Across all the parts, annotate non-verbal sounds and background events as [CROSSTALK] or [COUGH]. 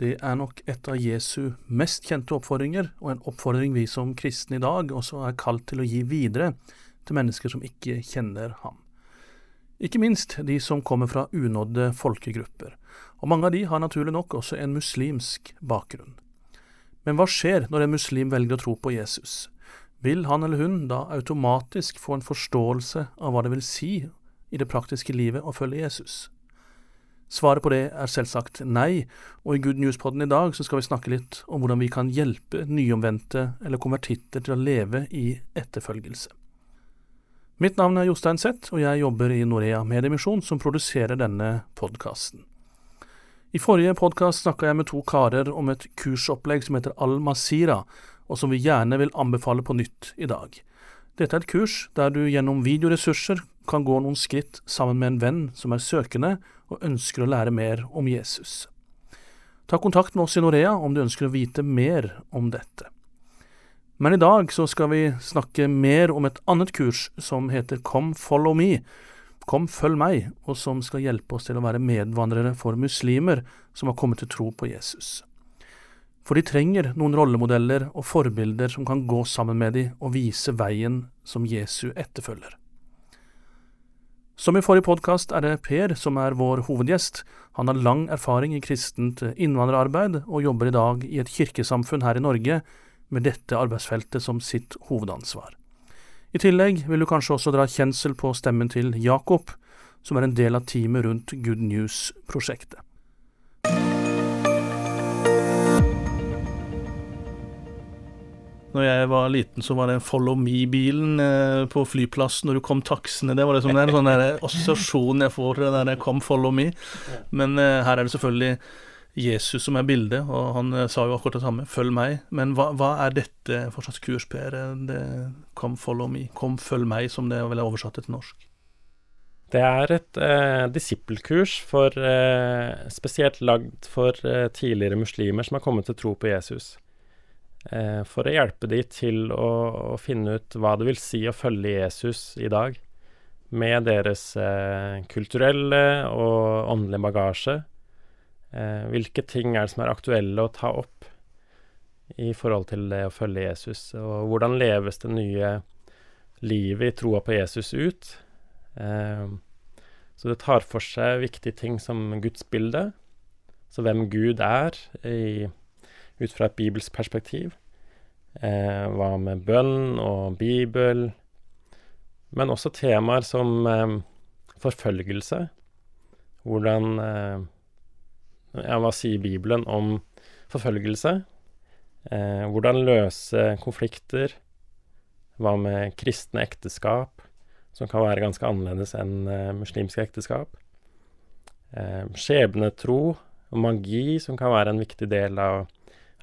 Det er nok et av Jesu mest kjente oppfordringer, og en oppfordring vi som kristne i dag også er kalt til å gi videre til mennesker som ikke kjenner ham. Ikke minst de som kommer fra unådde folkegrupper, og mange av de har naturlig nok også en muslimsk bakgrunn. Men hva skjer når en muslim velger å tro på Jesus? Vil han eller hun da automatisk få en forståelse av hva det vil si i det praktiske livet å følge Jesus? Svaret på det er selvsagt nei, og i Good News-podden i dag så skal vi snakke litt om hvordan vi kan hjelpe nyomvendte eller konvertitter til å leve i etterfølgelse. Mitt navn er Jostein Seth, og jeg jobber i Norea Mediemisjon, som produserer denne podkasten. I forrige podkast snakka jeg med to karer om et kursopplegg som heter Al-Masira, og som vi gjerne vil anbefale på nytt i dag. Dette er et kurs der du gjennom videoressurser kan gå noen skritt sammen med en venn som er søkende og ønsker å lære mer om Jesus. Ta kontakt med oss i Norea om du ønsker å vite mer om dette. Men i dag så skal vi snakke mer om et annet kurs som heter Kom follow me, Kom følg meg, og som skal hjelpe oss til å være medvandrere for muslimer som har kommet til tro på Jesus. For de trenger noen rollemodeller og forbilder som kan gå sammen med dem og vise veien som Jesu etterfølger. Som i forrige podkast er det Per som er vår hovedgjest. Han har lang erfaring i kristent innvandrerarbeid, og jobber i dag i et kirkesamfunn her i Norge med dette arbeidsfeltet som sitt hovedansvar. I tillegg vil du kanskje også dra kjensel på stemmen til Jakob, som er en del av teamet rundt Good News-prosjektet. Når jeg var liten, så var det Follow Me-bilen eh, på flyplassen når du kom taksene. Det var liksom en sånn assosiasjon jeg får til det der «come, Follow Me. Men eh, her er det selvfølgelig Jesus som er bildet, og han eh, sa jo akkurat det samme. Følg meg. Men hva, hva er dette for slags kurs, Per? Det Kom Follow Me. Kom Følg meg, som det vel er oversatt til norsk. Det er et eh, disippelkurs for, eh, spesielt lagd for eh, tidligere muslimer som har kommet til tro på Jesus. Eh, for å hjelpe de til å, å, finne ut hva det vil si å følge Jesus i dag, med deres eh, kulturelle og åndelige bagasje. Eh, hvilke ting er det som er aktuelle å ta opp i forhold til det å følge Jesus, og hvordan leves det nye livet i troa på Jesus ut? Eh, så det tar for seg viktige ting som gudsbildet, så hvem Gud er i ut fra et bibelsk perspektiv. Eh, hva med bønn og bibel? Men også temaer som eh, forfølgelse. Hvordan eh, Ja, hva sier Bibelen om forfølgelse? Eh, hvordan løse konflikter? Hva med kristne ekteskap, som kan være ganske annerledes enn eh, muslimske ekteskap? Eh, skjebnetro og magi, som kan være en viktig del av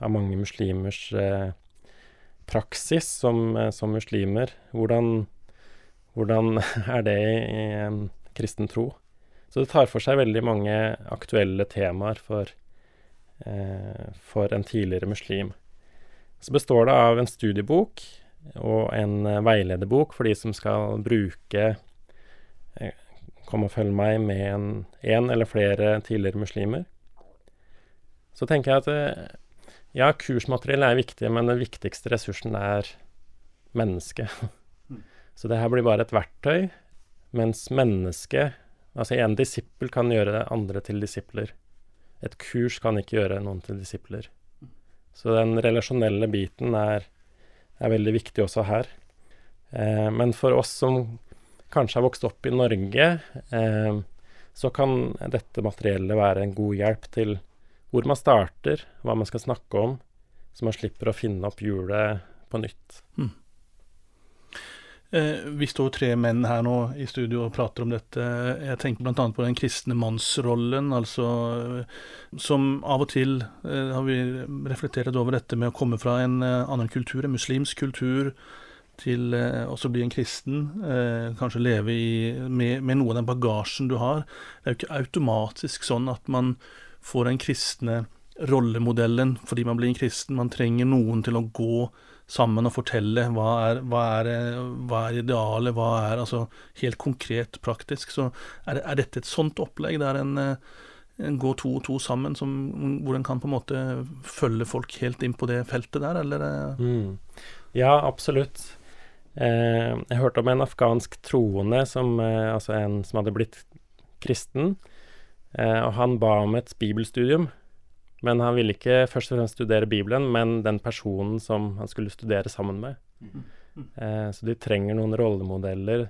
av mange muslimers eh, praksis som, eh, som, muslimer. Hvordan, hvordan [LAUGHS] er det i en kristen tro? Så det tar for seg veldig mange aktuelle temaer for, eh, for en tidligere muslim. Så består det av en studiebok og en eh, veilederbok for de som skal bruke eh, Kom og følg meg med en, eller flere tidligere muslimer. Så tenker jeg at eh, ja, kursmateriell er viktig, men den viktigste ressursen er mennesket. Mm. Så det her blir bare et verktøy, mens mennesket Altså, en disippel kan gjøre andre til disipler. Et kurs kan ikke gjøre noen til disipler. Så den relasjonelle biten er, er veldig viktig også her. Eh, men for oss som kanskje har vokst opp i Norge, eh, så kan dette materiellet være en god hjelp til hvor man starter, hva man skal snakke om, så man slipper å finne opp hjulet på nytt. Mm. Eh, vi står tre menn her nå i studio og prater om dette. Jeg tenker bl.a. på den kristne mannsrollen, altså som av og til eh, har vi reflektert over dette med å komme fra en eh, annen kultur, en muslimsk kultur, til eh, også bli en kristen. Eh, kanskje leve i, med, med, noe av den bagasjen du har. Det er jo ikke automatisk sånn at man får den kristne rollemodellen fordi man blir en kristen. Man trenger noen til å gå sammen og fortelle hva er, hva er, hva er idealet, hva er altså helt konkret praktisk. Så er, er dette et sånt opplegg der en, en går to og to sammen, som, hvor en kan på en måte følge folk helt inn på det feltet der, eller? Mm. Ja, absolutt. Eh, jeg hørte om en afghansk troende, som, eh, altså en som hadde blitt kristen, eh, og han ba om et bibelstudium men han ville ikke først og fremst studere Bibelen, men den personen som han skulle studere sammen med. Mm. Eh, så de trenger noen rollemodeller.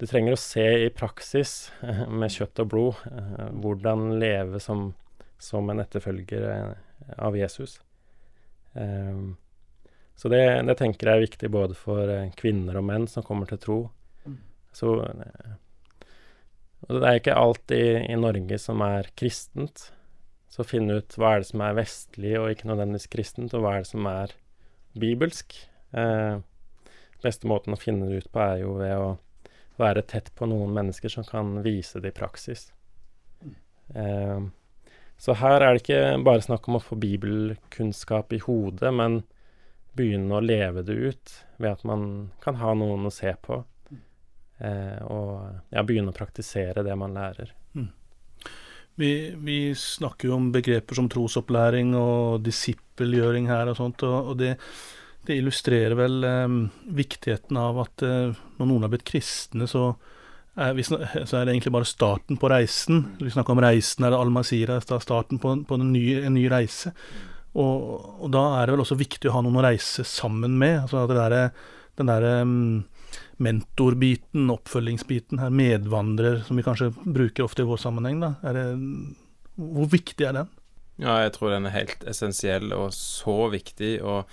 De trenger å se i praksis, eh, med kjøtt og blod, eh, hvordan leve som, som en etterfølger eh, av Jesus. Eh, så det, det, tenker jeg er viktig både for eh, kvinner og menn som kommer til tro. Så det er ikke alt i, i Norge som er kristent. Så finne ut hva er det som er vestlig og ikke nødvendigvis kristent, og hva er det som er bibelsk. Eh, beste måten å finne det ut på er jo ved å være tett på noen mennesker som kan vise det i praksis. Eh, så her er det ikke bare snakk om å få bibelkunnskap i hodet, men begynne å leve det ut ved at man kan ha noen å se på. Eh, og ja, begynne å praktisere det man lærer. Mm. Vi, vi, snakker jo om begreper som trosopplæring og disippelgjøring her og sånt, og, det, det, illustrerer vel eh, viktigheten av at eh, når noen har blitt kristne, så er, vi, så er, det egentlig bare starten på reisen. Vi snakker om reisen, er det Al-Masira, starten på, på en, ny, en, ny, reise. Og, og, da er det vel også viktig å ha noen å reise sammen med. altså at det der, den derre um, mentorbiten, oppfølgingsbiten her, medvandrer, som vi kanskje bruker ofte i vår sammenheng, da. Det, hvor viktig er den? Ja, jeg tror den er helt essensiell og så viktig. og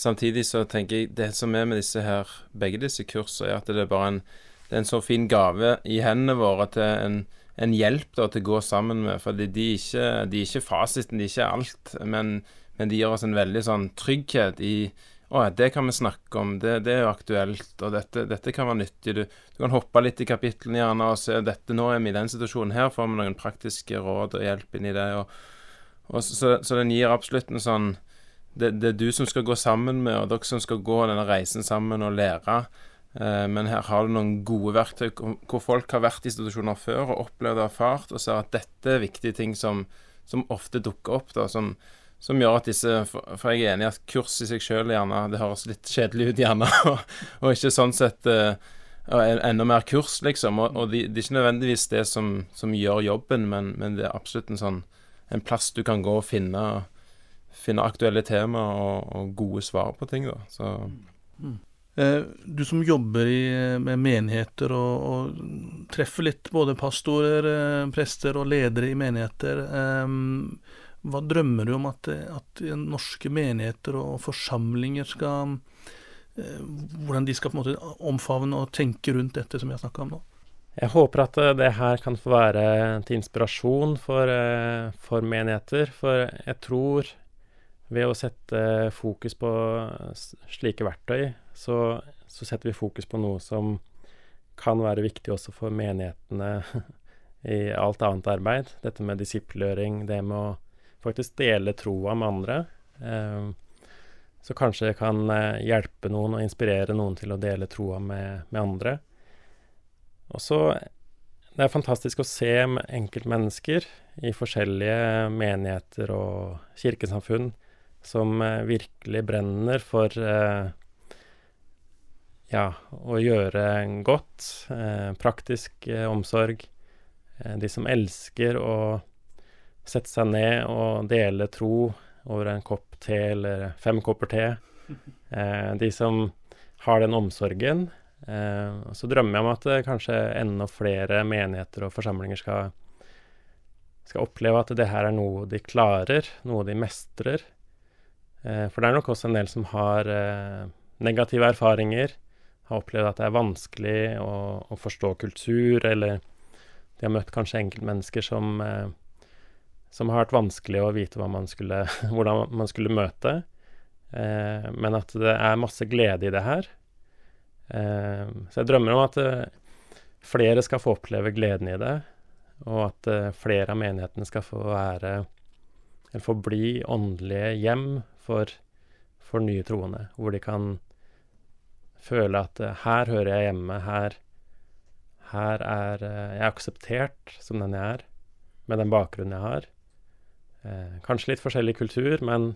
Samtidig så tenker jeg det som er med disse her, begge disse kursene, er at det er bare en, det er en så fin gave i hendene våre til en, en hjelp da, til å gå sammen med. For de, ikke, de er ikke fasiten, de er ikke alt. Men, men de gir oss en veldig sånn trygghet i å ja, det kan vi snakke om, det, det er jo aktuelt, og dette, dette kan være nyttig. Du, du, kan hoppe litt i kapitlene gjerne og se dette, nå er vi i den situasjonen her, får vi noen praktiske råd og hjelp inn i det. Og, og så, så, den gir absolutt en sånn det, det, er du som skal gå sammen med, og dere som skal gå denne reisen sammen og lære. Eh, men her har du noen gode verktøy hvor folk har vært i institusjoner før og opplevd og erfart, og ser at dette er viktige ting som, som ofte dukker opp. da, som som gjør at disse For jeg er enig i at kurs i seg sjøl gjerne Det høres litt kjedelig ut, gjerne, [LAUGHS] og, og ikke sånn sett uh, enda mer kurs, liksom. Og, og det de er ikke nødvendigvis det som, som gjør jobben, men, men, det er absolutt en sånn en plass du kan gå og finne, finne aktuelle temaer og, og, gode svar på ting, da. Så mm. Eh, du som jobber i, med menigheter og, og, treffer litt både pastorer, prester og ledere i menigheter. Um, hva drømmer du om at, at norske menigheter og forsamlinger skal eh, Hvordan de skal på en måte omfavne og tenke rundt dette som vi har snakka om nå? Jeg håper at eh, det her kan få være til inspirasjon for, eh, for menigheter. For jeg tror ved å sette fokus på slike verktøy, så, så, setter vi fokus på noe som kan være viktig også for menighetene [LAUGHS] i alt annet arbeid. Dette med disiplgjøring, det med å faktisk dele troa med andre. Eh, så kanskje det kan eh, hjelpe noen og inspirere noen til å dele troa med, med andre. Og så Det er fantastisk å se enkeltmennesker i forskjellige menigheter og kirkesamfunn som eh, virkelig brenner for ja, å gjøre godt, praktisk omsorg. de som elsker å sette seg ned og dele tro over en kopp te eller fem kopper te. [LAUGHS] Eh, de som har den omsorgen. Eh, så drømmer jeg om at eh, kanskje enda flere menigheter og forsamlinger skal, skal oppleve at det her er noe de klarer, noe de mestrer. Eh, for det er nok også en del som har eh, negative erfaringer, har opplevd at det er vanskelig å, å forstå kultur, eller de har møtt kanskje enkeltmennesker som, eh, som har vært vanskelig å vite man skulle, [LAUGHS] hvordan man skulle møte. Eh, men at det er masse glede i det her. Eh, så jeg drømmer om at eh, flere skal få oppleve gleden i det, og at eh, flere av menighetene skal få være eller få bli åndelige hjem for, for nye troende, hvor de kan føle at eh, her hører jeg hjemme, her her er eh, jeg akseptert som den jeg er, med den bakgrunnen jeg har. Eh, kanskje litt forskjellig kultur, men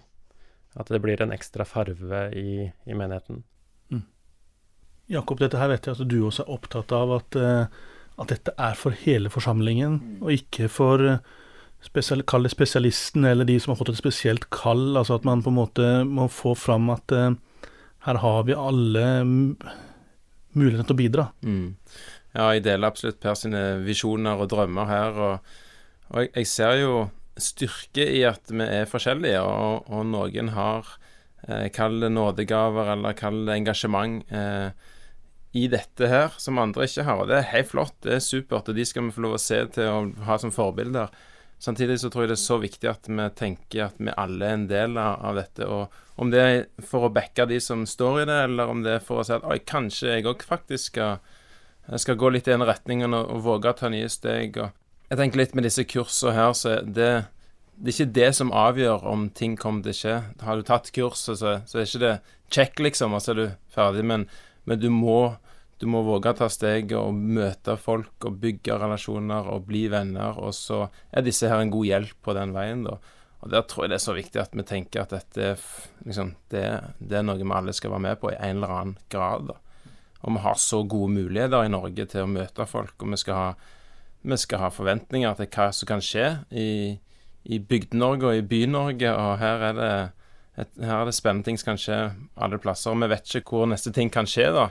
at det blir en ekstra farve i, i menigheten. Mm. Jakob, dette her vet jeg at du også er opptatt av at, uh, at dette er for hele forsamlingen, og ikke for uh, spesial, kall det spesialisten eller de som har fått et spesielt kall. Altså at man på en måte må få fram at uh, her har vi alle muligheten til å bidra. Mm. Ja, jeg deler absolutt Per sine visjoner og drømmer her. Og, og jeg, jeg, ser jo styrke i at vi er forskjellige, og, og noen har eh, Kall det nådegaver, eller kall det engasjement eh, i dette her, som andre ikke har. Og det er helt flott, det er supert, og de skal vi få lov å se til å ha som forbilder. Samtidig så tror jeg det er så viktig at vi tenker at vi alle er en del av, dette. Og om det er for å backe de som står i det, eller om det er for å si at oi, kanskje jeg òg faktisk skal skal gå litt i den retningen og, og våge å ta nye steg. Og jeg tenker litt med disse kursene her, så det, det er ikke det som avgjør om ting kommer til å skje. Har du tatt kurset, så, så er ikke det check, liksom, og så er du ferdig. Men, men du, må, du må våge å ta steget og møte folk og bygge relasjoner og bli venner. Og så er disse her en god hjelp på den veien, da. Og Der tror jeg det er så viktig at vi tenker at dette liksom, det, det er noe vi alle skal være med på i en eller annen grad. da. Og vi har så gode muligheter i Norge til å møte folk, og vi skal ha, vi skal ha forventninger til hva som kan skje i, i Bygde-Norge og i By-Norge, og her er, det, et, her er det spennende ting som kan skje alle plasser. Og vi vet ikke hvor neste ting kan skje, da.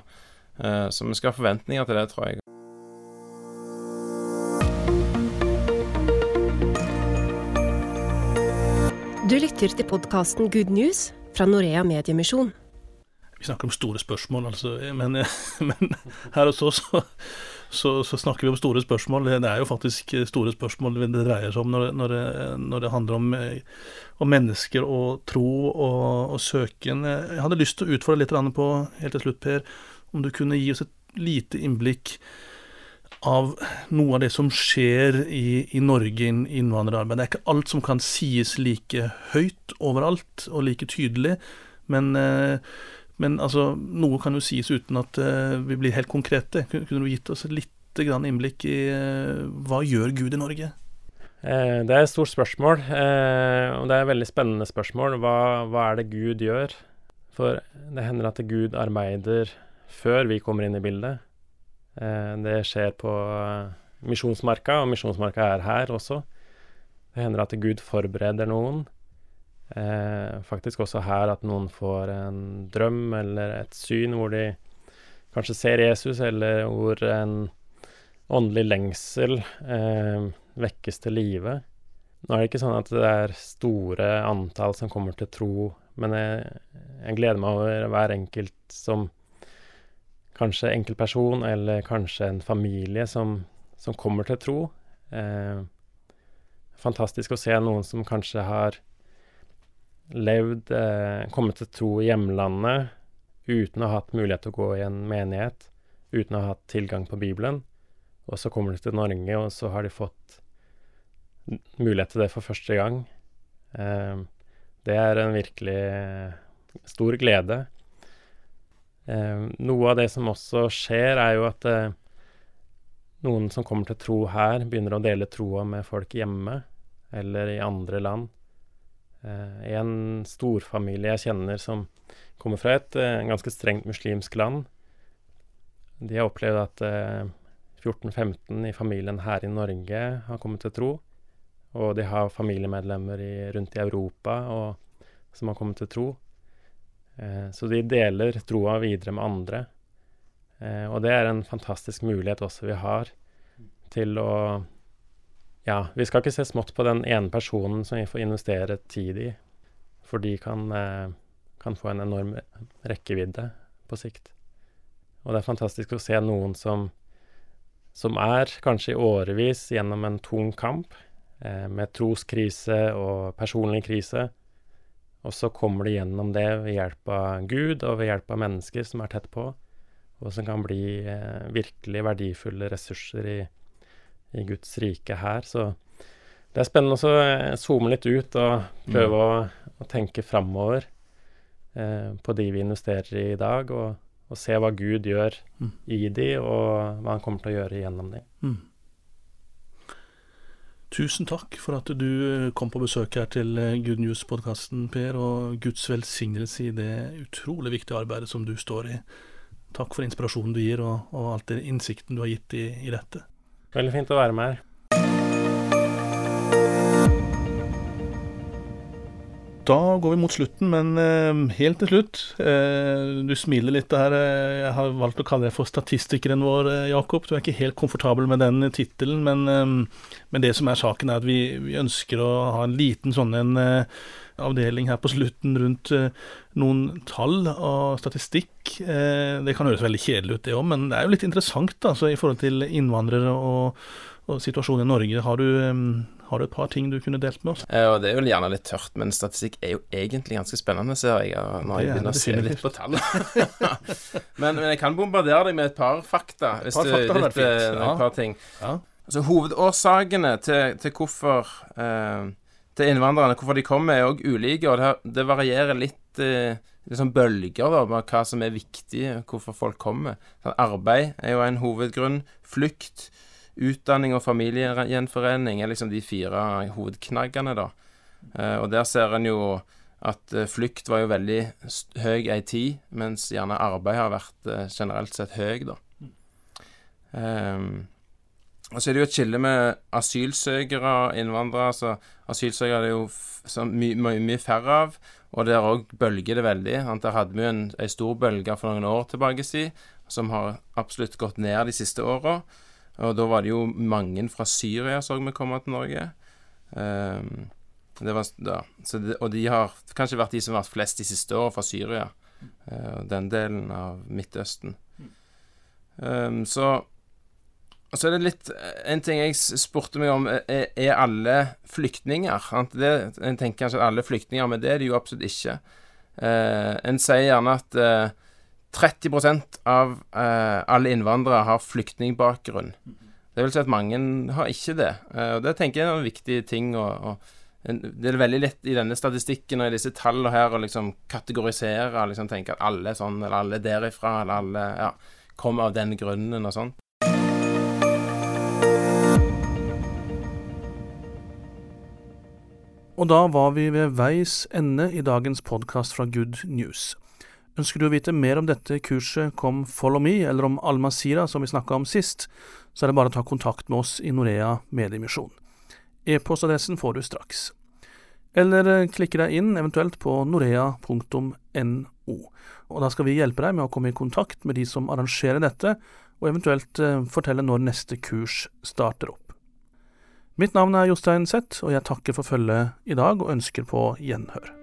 Uh, så vi skal ha forventninger til det, tror jeg. Du lytter til podkasten Good News fra Norea Mediemisjon. Vi snakker om store spørsmål, altså. Men, [LAUGHS] men her hos oss så, så, så, snakker vi om store spørsmål. Det er jo faktisk store spørsmål det dreier seg om når, når, det, når det, handler om, om, mennesker og tro og, og, søken. Jeg hadde lyst til å utfordre litt på, helt til slutt, Per, om du kunne gi oss et lite innblikk av noe av det som skjer i, i Norge innen innvandrerarbeid. Det er ikke alt som kan sies like høyt overalt og like tydelig, men eh, men altså, noe kan jo sies uten at uh, vi blir helt konkrete. Kunne du gitt oss litt innblikk i uh, hva gjør Gud i Norge? Eh, det er et stort spørsmål, eh, og det er et veldig spennende spørsmål. Hva, hva, er det Gud gjør? For det hender at Gud arbeider før vi kommer inn i bildet. Eh, det skjer på Misjonsmarka, og Misjonsmarka er her også. Det hender at Gud forbereder noen. Eh, faktisk også her at noen får en drøm eller et syn hvor de kanskje ser Jesus, eller hvor en åndelig lengsel eh, vekkes til live. Nå er det ikke sånn at det er store antall som kommer til tro, men jeg, jeg gleder meg over hver enkelt som Kanskje enkeltperson, eller kanskje en familie som, som kommer til tro. Eh, fantastisk å se noen som kanskje har levd, eh, kommet til tro i hjemlandet uten å ha hatt mulighet til å gå i en menighet, uten å ha hatt tilgang på Bibelen. Og så kommer de til Norge, og så har de fått mulighet til det for første gang. Eh, det er en virkelig stor glede. Eh, noe av det som også skjer, er jo at eh, noen som kommer til tro her, begynner å dele troa med folk hjemme eller i andre land. Eh, en storfamilie jeg kjenner som kommer fra et eh, ganske strengt muslimsk land. De har opplevd at 14-15 eh, i familien her i Norge har kommet til tro. Og de har familiemedlemmer i, rundt i Europa og, som har kommet til tro. Eh, så de deler troa videre med andre. Eh, og det er en fantastisk mulighet også vi har til å ja, vi skal ikke se smått på den ene personen som vi får investere tid i, for de kan, eh, kan få en enorm rekkevidde på sikt. Og det er fantastisk å se noen som, som er kanskje i årevis gjennom en tung kamp, eh, med troskrise og personlig krise, og så kommer de gjennom det ved hjelp av Gud og ved hjelp av mennesker som er tett på, og som kan bli eh, virkelig verdifulle ressurser i, i Guds rike her. Så det er spennende å eh, zoome litt ut og prøve mm. å, å, tenke framover eh, på de vi investerer i i dag, og, og se hva Gud gjør mm. i de, og hva han kommer til å gjøre gjennom de. Mm. Tusen takk for at du eh, kom på besøk her til eh, Good News-podkasten, Per, og Guds velsignelse i det utrolig viktige arbeidet som du står i. Takk for inspirasjonen du gir, og, og alt den innsikten du har gitt i, i dette. Veldig fint å være med her. Da går vi mot slutten, men uh, helt til slutt. Uh, du smiler litt der. Uh, jeg har valgt å kalle deg for statistikeren vår, Jakob. Du er ikke helt komfortabel med den tittelen, men, men, det som er saken, er at vi, vi ønsker å ha en liten sånn en avdeling her på slutten rundt noen tall og statistikk. det kan høres veldig kjedelig ut, det òg, men det er jo litt interessant da, i forhold til innvandrere og, og situasjonen i Norge. Har du, har du et par ting du kunne delt med oss? Ja, og Det er jo gjerne litt tørt, men statistikk er jo egentlig ganske spennende, ser jeg, når jeg begynner å se litt på tall. [LAUGHS] men, men, jeg kan bombardere deg med et par fakta, hvis par du fakta litt, eh, ja. et par ting. Ja. Altså, hovedårsakene til, til hvorfor eh, til innvandrerne, hvorfor de kommer, er òg ulike, og det, det varierer litt eh, liksom bølger da, med hva som er viktig, hvorfor folk kommer. Så arbeid er jo en hovedgrunn. Flukt. Utdanning og familiegjenforening er liksom de fire hovedknaggene, da. Eh, og der ser en jo at eh, flukt var jo veldig høy ei tid, mens gjerne arbeid har vært eh, generelt sett høy, da. Um, og så er det jo et skille med asylsøkere og innvandrere. Altså, Asylsøkere er det jo mye, mye, mye færre av, og der òg bølger det veldig. Der hadde vi en, en stor bølge for noen år tilbake siden, som har absolutt gått ned de siste åra. Og da var det jo mange fra Syria så vi komme til Norge. Um, var, ja, det, og de har kanskje vært de som har vært flest de siste årene fra Syria. Uh, den delen av Midtøsten. Um, så så er det litt En ting jeg spurte meg om, er, er alle flyktninger? Det, en tenker kanskje at alle flyktninger, men det er de jo absolutt ikke. Uh, en sier gjerne at uh, 30 av eh, alle innvandrere har flyktningbakgrunn. Det vil si at mange har ikke det. Eh, og Det tenker jeg er en viktig ting. Og, og, det er veldig lett i denne statistikken og i disse tallene her å liksom kategorisere og liksom tenke at alle er sånn, eller alle er derifra, eller alle ja, kommer av den grunnen og sånn. Og da var vi ved veis ende i dagens podkast fra Good News. Ønsker du å vite mer om dette kurset Kom Follow Me, eller om Al-Masira som vi snakka om sist, så er det bare å ta kontakt med oss i Norea Mediemisjon. E-postadressen får du straks. Eller eh, klikke deg inn eventuelt på norea.no, og da skal vi hjelpe deg med å komme i kontakt med de som arrangerer dette, og eventuelt eh, fortelle når neste kurs starter opp. Mitt navn er Jostein Seth, og jeg takker for følget i dag og ønsker på gjenhør.